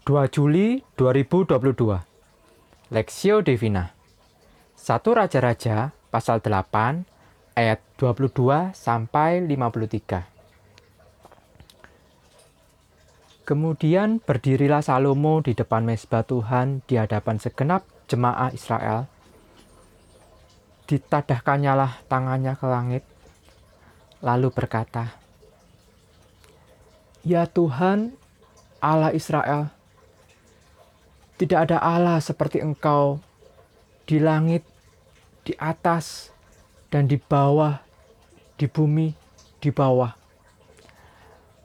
2 Juli 2022 Lexio Divina 1 Raja-Raja pasal 8 ayat 22 sampai 53 Kemudian berdirilah Salomo di depan mesbah Tuhan di hadapan segenap jemaah Israel. Ditadahkannya lah tangannya ke langit, lalu berkata, Ya Tuhan, Allah Israel, tidak ada Allah seperti Engkau di langit, di atas, dan di bawah, di bumi, di bawah.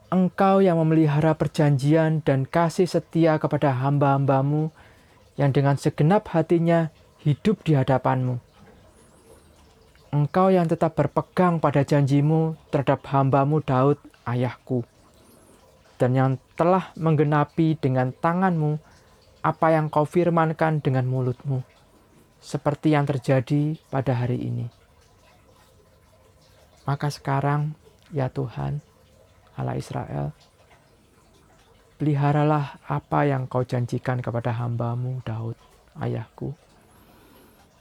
Engkau yang memelihara perjanjian dan kasih setia kepada hamba-hambamu yang dengan segenap hatinya hidup di hadapanmu. Engkau yang tetap berpegang pada janjimu terhadap hambamu Daud, ayahku, dan yang telah menggenapi dengan tanganmu apa yang kau firmankan dengan mulutmu, seperti yang terjadi pada hari ini. Maka sekarang, ya Tuhan, Allah Israel, peliharalah apa yang kau janjikan kepada hambamu Daud, ayahku,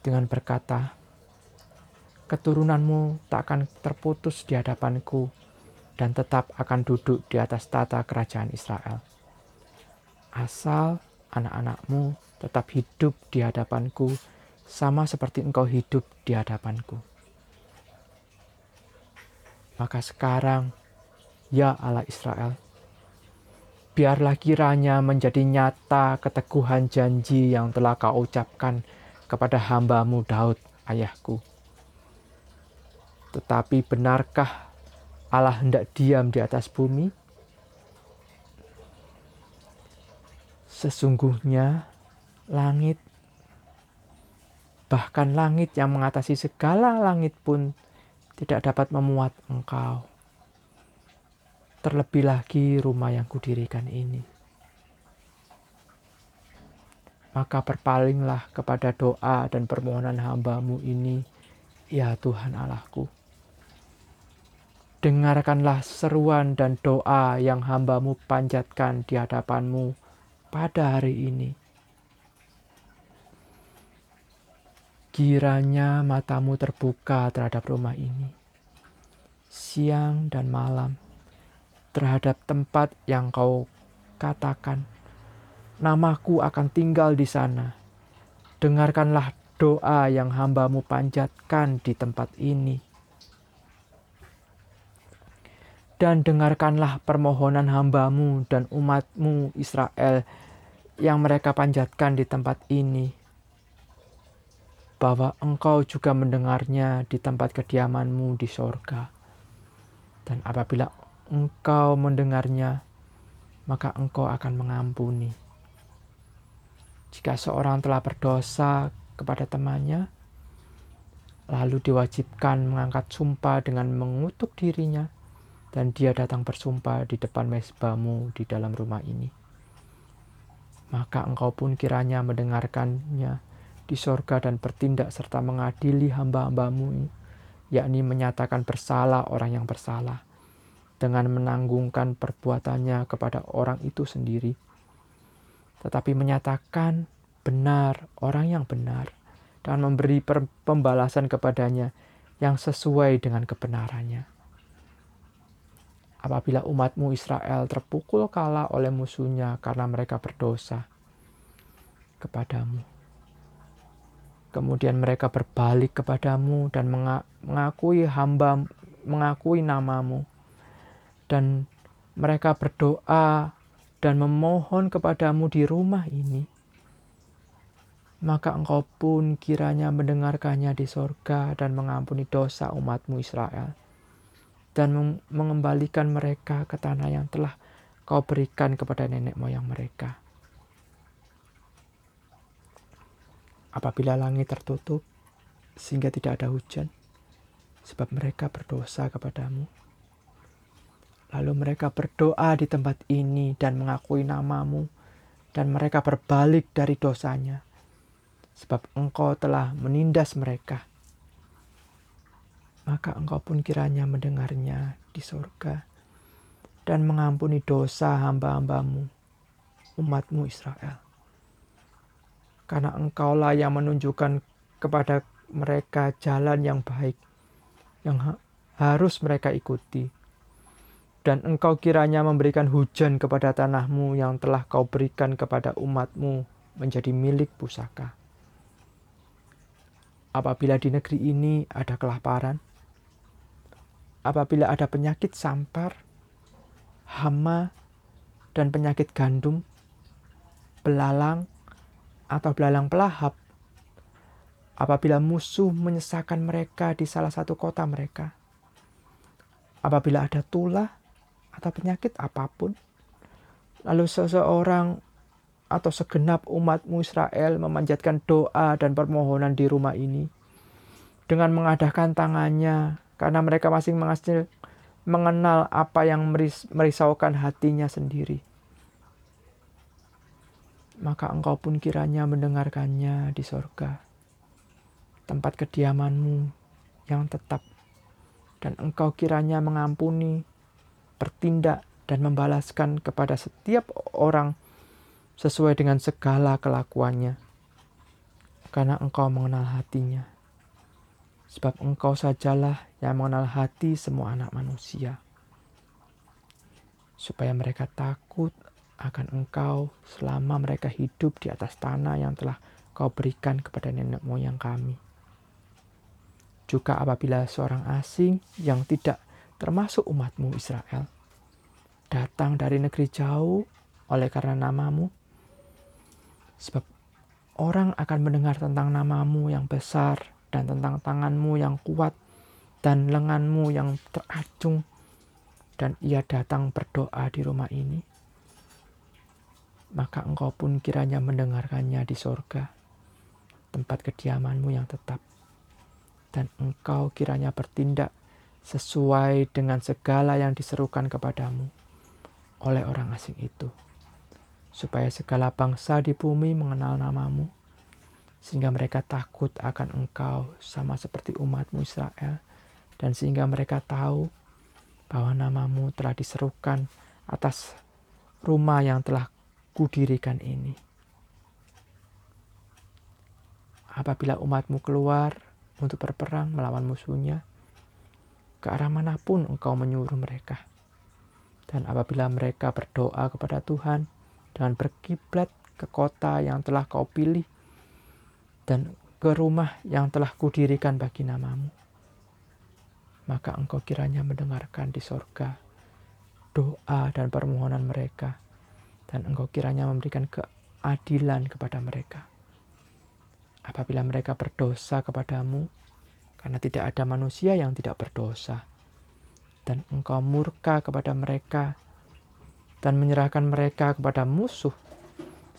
dengan berkata, keturunanmu tak akan terputus di hadapanku dan tetap akan duduk di atas tata kerajaan Israel. Asal anak-anakmu tetap hidup di hadapanku sama seperti engkau hidup di hadapanku. Maka sekarang, ya Allah Israel, biarlah kiranya menjadi nyata keteguhan janji yang telah kau ucapkan kepada hambamu Daud, ayahku. Tetapi benarkah Allah hendak diam di atas bumi? Sesungguhnya langit, bahkan langit yang mengatasi segala langit pun tidak dapat memuat engkau. Terlebih lagi rumah yang kudirikan ini. Maka berpalinglah kepada doa dan permohonan hambamu ini, ya Tuhan Allahku. Dengarkanlah seruan dan doa yang hambamu panjatkan di hadapanmu pada hari ini. Kiranya matamu terbuka terhadap rumah ini, siang dan malam, terhadap tempat yang kau katakan, namaku akan tinggal di sana. Dengarkanlah doa yang hambamu panjatkan di tempat ini. Dan dengarkanlah permohonan hambamu dan umatmu Israel yang mereka panjatkan di tempat ini, bahwa engkau juga mendengarnya di tempat kediamanmu di sorga. Dan apabila engkau mendengarnya, maka engkau akan mengampuni. Jika seorang telah berdosa kepada temannya, lalu diwajibkan mengangkat sumpah dengan mengutuk dirinya, dan dia datang bersumpah di depan mesbamu di dalam rumah ini maka engkau pun kiranya mendengarkannya di sorga dan bertindak serta mengadili hamba-hambamu, yakni menyatakan bersalah orang yang bersalah, dengan menanggungkan perbuatannya kepada orang itu sendiri, tetapi menyatakan benar orang yang benar, dan memberi pembalasan kepadanya yang sesuai dengan kebenarannya apabila umatmu Israel terpukul kalah oleh musuhnya karena mereka berdosa kepadamu. Kemudian mereka berbalik kepadamu dan mengakui hamba, mengakui namamu. Dan mereka berdoa dan memohon kepadamu di rumah ini. Maka engkau pun kiranya mendengarkannya di sorga dan mengampuni dosa umatmu Israel dan mengembalikan mereka ke tanah yang telah kau berikan kepada nenek moyang mereka. Apabila langit tertutup sehingga tidak ada hujan, sebab mereka berdosa kepadamu. Lalu mereka berdoa di tempat ini dan mengakui namamu, dan mereka berbalik dari dosanya, sebab engkau telah menindas mereka maka engkau pun kiranya mendengarnya di surga dan mengampuni dosa hamba-hambamu umatmu Israel. Karena engkaulah yang menunjukkan kepada mereka jalan yang baik, yang ha harus mereka ikuti. Dan engkau kiranya memberikan hujan kepada tanahmu yang telah kau berikan kepada umatmu menjadi milik pusaka. Apabila di negeri ini ada kelaparan, apabila ada penyakit sampar, hama, dan penyakit gandum, belalang, atau belalang pelahap, apabila musuh menyesakan mereka di salah satu kota mereka, apabila ada tulah atau penyakit apa pun, lalu seseorang atau segenap umatmu Israel memanjatkan doa dan permohonan di rumah ini dengan mengadakan tangannya karena mereka masing masing mengenal apa yang merisaukan hatinya sendiri. Maka engkau pun kiranya mendengarkannya di sorga, tempat kediamanmu yang tetap, dan engkau kiranya mengampuni, bertindak, dan membalaskan kepada setiap orang sesuai dengan segala kelakuannya, karena engkau mengenal hatinya sebab engkau sajalah yang mengenal hati semua anak manusia. Supaya mereka takut akan engkau selama mereka hidup di atas tanah yang telah kau berikan kepada nenek moyang kami. Juga apabila seorang asing yang tidak termasuk umatmu Israel datang dari negeri jauh oleh karena namamu, sebab orang akan mendengar tentang namamu yang besar dan tentang tanganmu yang kuat dan lenganmu yang teracung. Dan ia datang berdoa di rumah ini, maka engkau pun kiranya mendengarkannya di sorga, tempat kediamanmu yang tetap. Dan engkau kiranya bertindak sesuai dengan segala yang diserukan kepadamu oleh orang asing itu, supaya segala bangsa di bumi mengenal namamu, sehingga mereka takut akan engkau sama seperti umatmu Israel dan sehingga mereka tahu bahwa namamu telah diserukan atas rumah yang telah kudirikan ini. Apabila umatmu keluar untuk berperang melawan musuhnya, ke arah mana pun engkau menyuruh mereka. Dan apabila mereka berdoa kepada Tuhan dengan berkiblat ke kota yang telah kau pilih dan ke rumah yang telah kudirikan bagi namamu. Maka engkau kiranya mendengarkan di sorga doa dan permohonan mereka, dan engkau kiranya memberikan keadilan kepada mereka. Apabila mereka berdosa kepadamu, karena tidak ada manusia yang tidak berdosa, dan engkau murka kepada mereka dan menyerahkan mereka kepada musuh,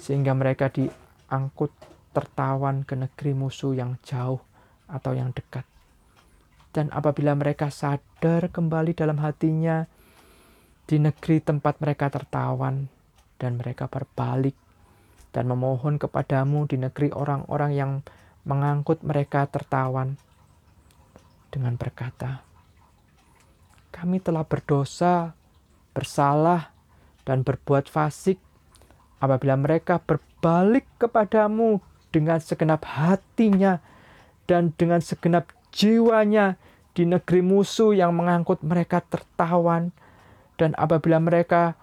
sehingga mereka diangkut tertawan ke negeri musuh yang jauh atau yang dekat. Dan apabila mereka sadar kembali dalam hatinya di negeri tempat mereka tertawan dan mereka berbalik dan memohon kepadamu di negeri orang-orang yang mengangkut mereka tertawan dengan berkata, kami telah berdosa, bersalah, dan berbuat fasik apabila mereka berbalik kepadamu dengan segenap hatinya dan dengan segenap jiwanya di negeri musuh yang mengangkut mereka tertawan. Dan apabila mereka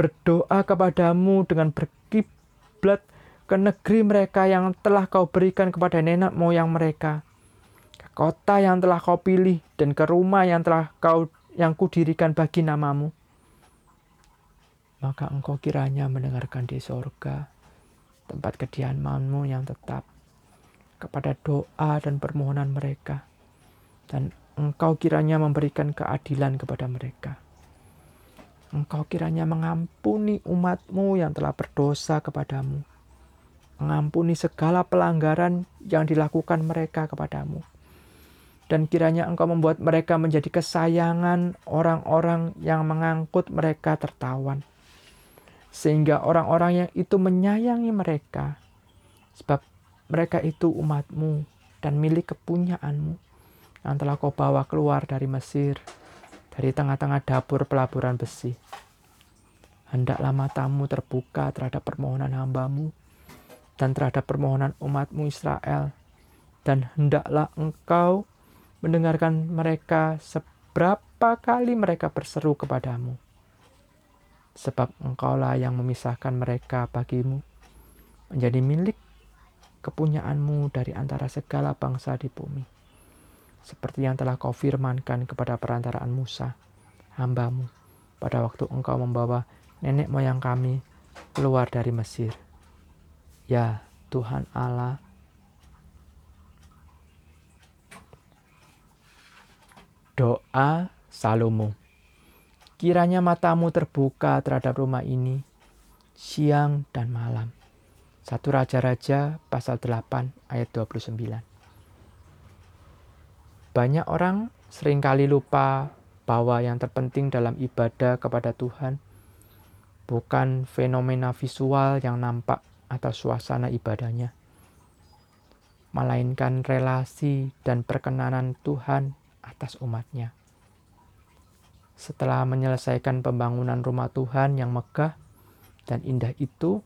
berdoa kepadamu dengan berkiblat ke negeri mereka yang telah kau berikan kepada nenek moyang mereka ke kota yang telah kau pilih dan ke rumah yang telah kau yang kudirikan bagi namamu maka engkau kiranya mendengarkan di sorga tempat kediamanmu yang tetap, kepada doa dan permohonan mereka, dan engkau kiranya memberikan keadilan kepada mereka. Engkau kiranya mengampuni umatmu yang telah berdosa kepadamu, mengampuni segala pelanggaran yang dilakukan mereka kepadamu. Dan kiranya engkau membuat mereka menjadi kesayangan orang-orang yang mengangkut mereka tertawan sehingga orang-orang yang itu menyayangi mereka sebab mereka itu umatmu dan milik kepunyaanmu yang telah kau bawa keluar dari Mesir dari tengah-tengah dapur pelaburan besi hendaklah matamu terbuka terhadap permohonan hambamu dan terhadap permohonan umatmu Israel. Dan hendaklah engkau mendengarkan mereka seberapa kali mereka berseru kepadamu. Sebab engkaulah yang memisahkan mereka bagimu, menjadi milik kepunyaanmu dari antara segala bangsa di bumi. Seperti yang telah kau firmankan kepada perantaraan Musa, hambamu, pada waktu engkau membawa nenek moyang kami keluar dari Mesir. Ya Tuhan Allah, doa Salomo. Kiranya matamu terbuka terhadap rumah ini siang dan malam. Satu Raja-Raja pasal 8 ayat 29. Banyak orang sering kali lupa bahwa yang terpenting dalam ibadah kepada Tuhan bukan fenomena visual yang nampak atau suasana ibadahnya, melainkan relasi dan perkenanan Tuhan atas umatnya. Setelah menyelesaikan pembangunan rumah Tuhan yang megah dan indah itu,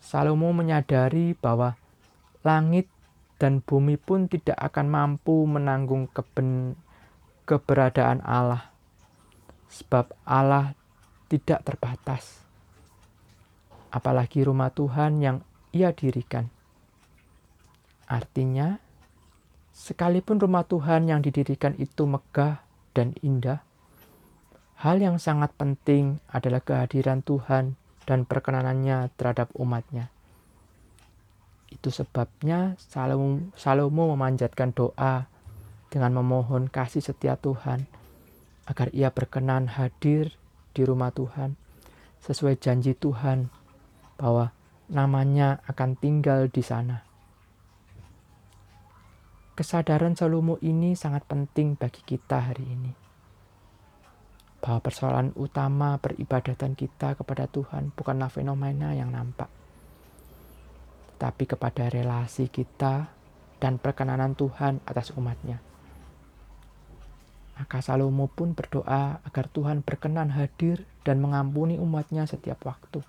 Salomo menyadari bahwa langit dan bumi pun tidak akan mampu menanggung keben, keberadaan Allah, sebab Allah tidak terbatas apalagi rumah Tuhan yang ia dirikan. Artinya, sekalipun rumah Tuhan yang didirikan itu megah dan indah, hal yang sangat penting adalah kehadiran Tuhan dan perkenanannya terhadap umatnya. Itu sebabnya Salomo, Salomo memanjatkan doa dengan memohon kasih setia Tuhan agar ia berkenan hadir di rumah Tuhan sesuai janji Tuhan bahwa namanya akan tinggal di sana. Kesadaran Salomo ini sangat penting bagi kita hari ini. Bahwa persoalan utama peribadatan kita kepada Tuhan bukanlah fenomena yang nampak, tapi kepada relasi kita dan perkenanan Tuhan atas umatnya. Maka Salomo pun berdoa agar Tuhan berkenan hadir dan mengampuni umatnya setiap waktu.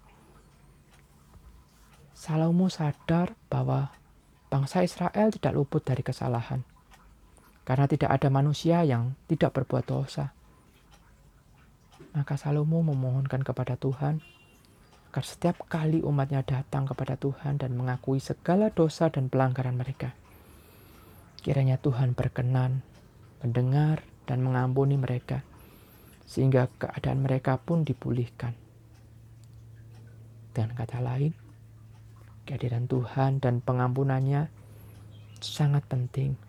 Salomo sadar bahwa bangsa Israel tidak luput dari kesalahan. Karena tidak ada manusia yang tidak berbuat dosa. Maka Salomo memohonkan kepada Tuhan agar setiap kali umatnya datang kepada Tuhan dan mengakui segala dosa dan pelanggaran mereka. Kiranya Tuhan berkenan mendengar dan mengampuni mereka sehingga keadaan mereka pun dipulihkan. Dengan kata lain, kehadiran Tuhan dan pengampunannya sangat penting.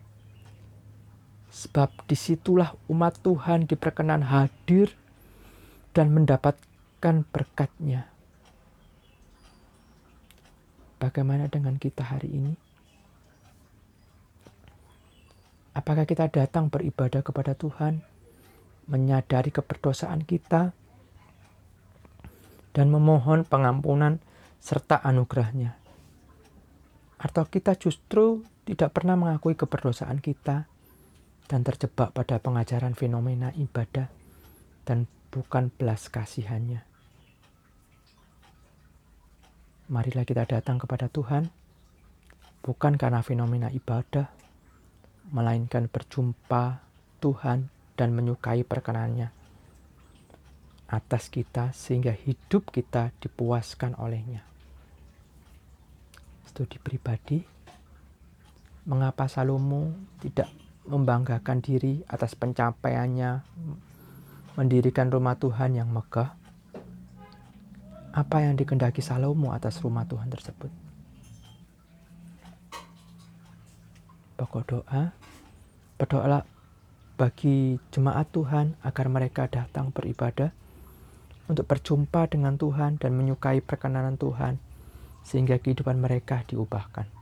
Sebab di situlah umat Tuhan diperkenan hadir dan mendapatkan berkatnya. Bagaimana dengan kita hari ini? Apakah kita datang beribadah kepada Tuhan, menyadari keberdosaan kita, dan memohon pengampunan serta anugerahnya? Atau kita justru tidak pernah mengakui keberdosaan kita dan terjebak pada pengajaran fenomena ibadah dan bukan belas kasihannya. Marilah kita datang kepada Tuhan bukan karena fenomena ibadah, melainkan berjumpa Tuhan dan menyukai perkenannya atas kita sehingga hidup kita dipuaskan olehnya studi pribadi, mengapa Salomo tidak membanggakan diri atas pencapaiannya mendirikan rumah Tuhan yang megah? Apa yang dikendaki Salomo atas rumah Tuhan tersebut? Pokok doa, berdoalah bagi jemaat Tuhan agar mereka datang beribadah untuk berjumpa dengan Tuhan dan menyukai perkenanan Tuhan sehingga kehidupan mereka diubahkan.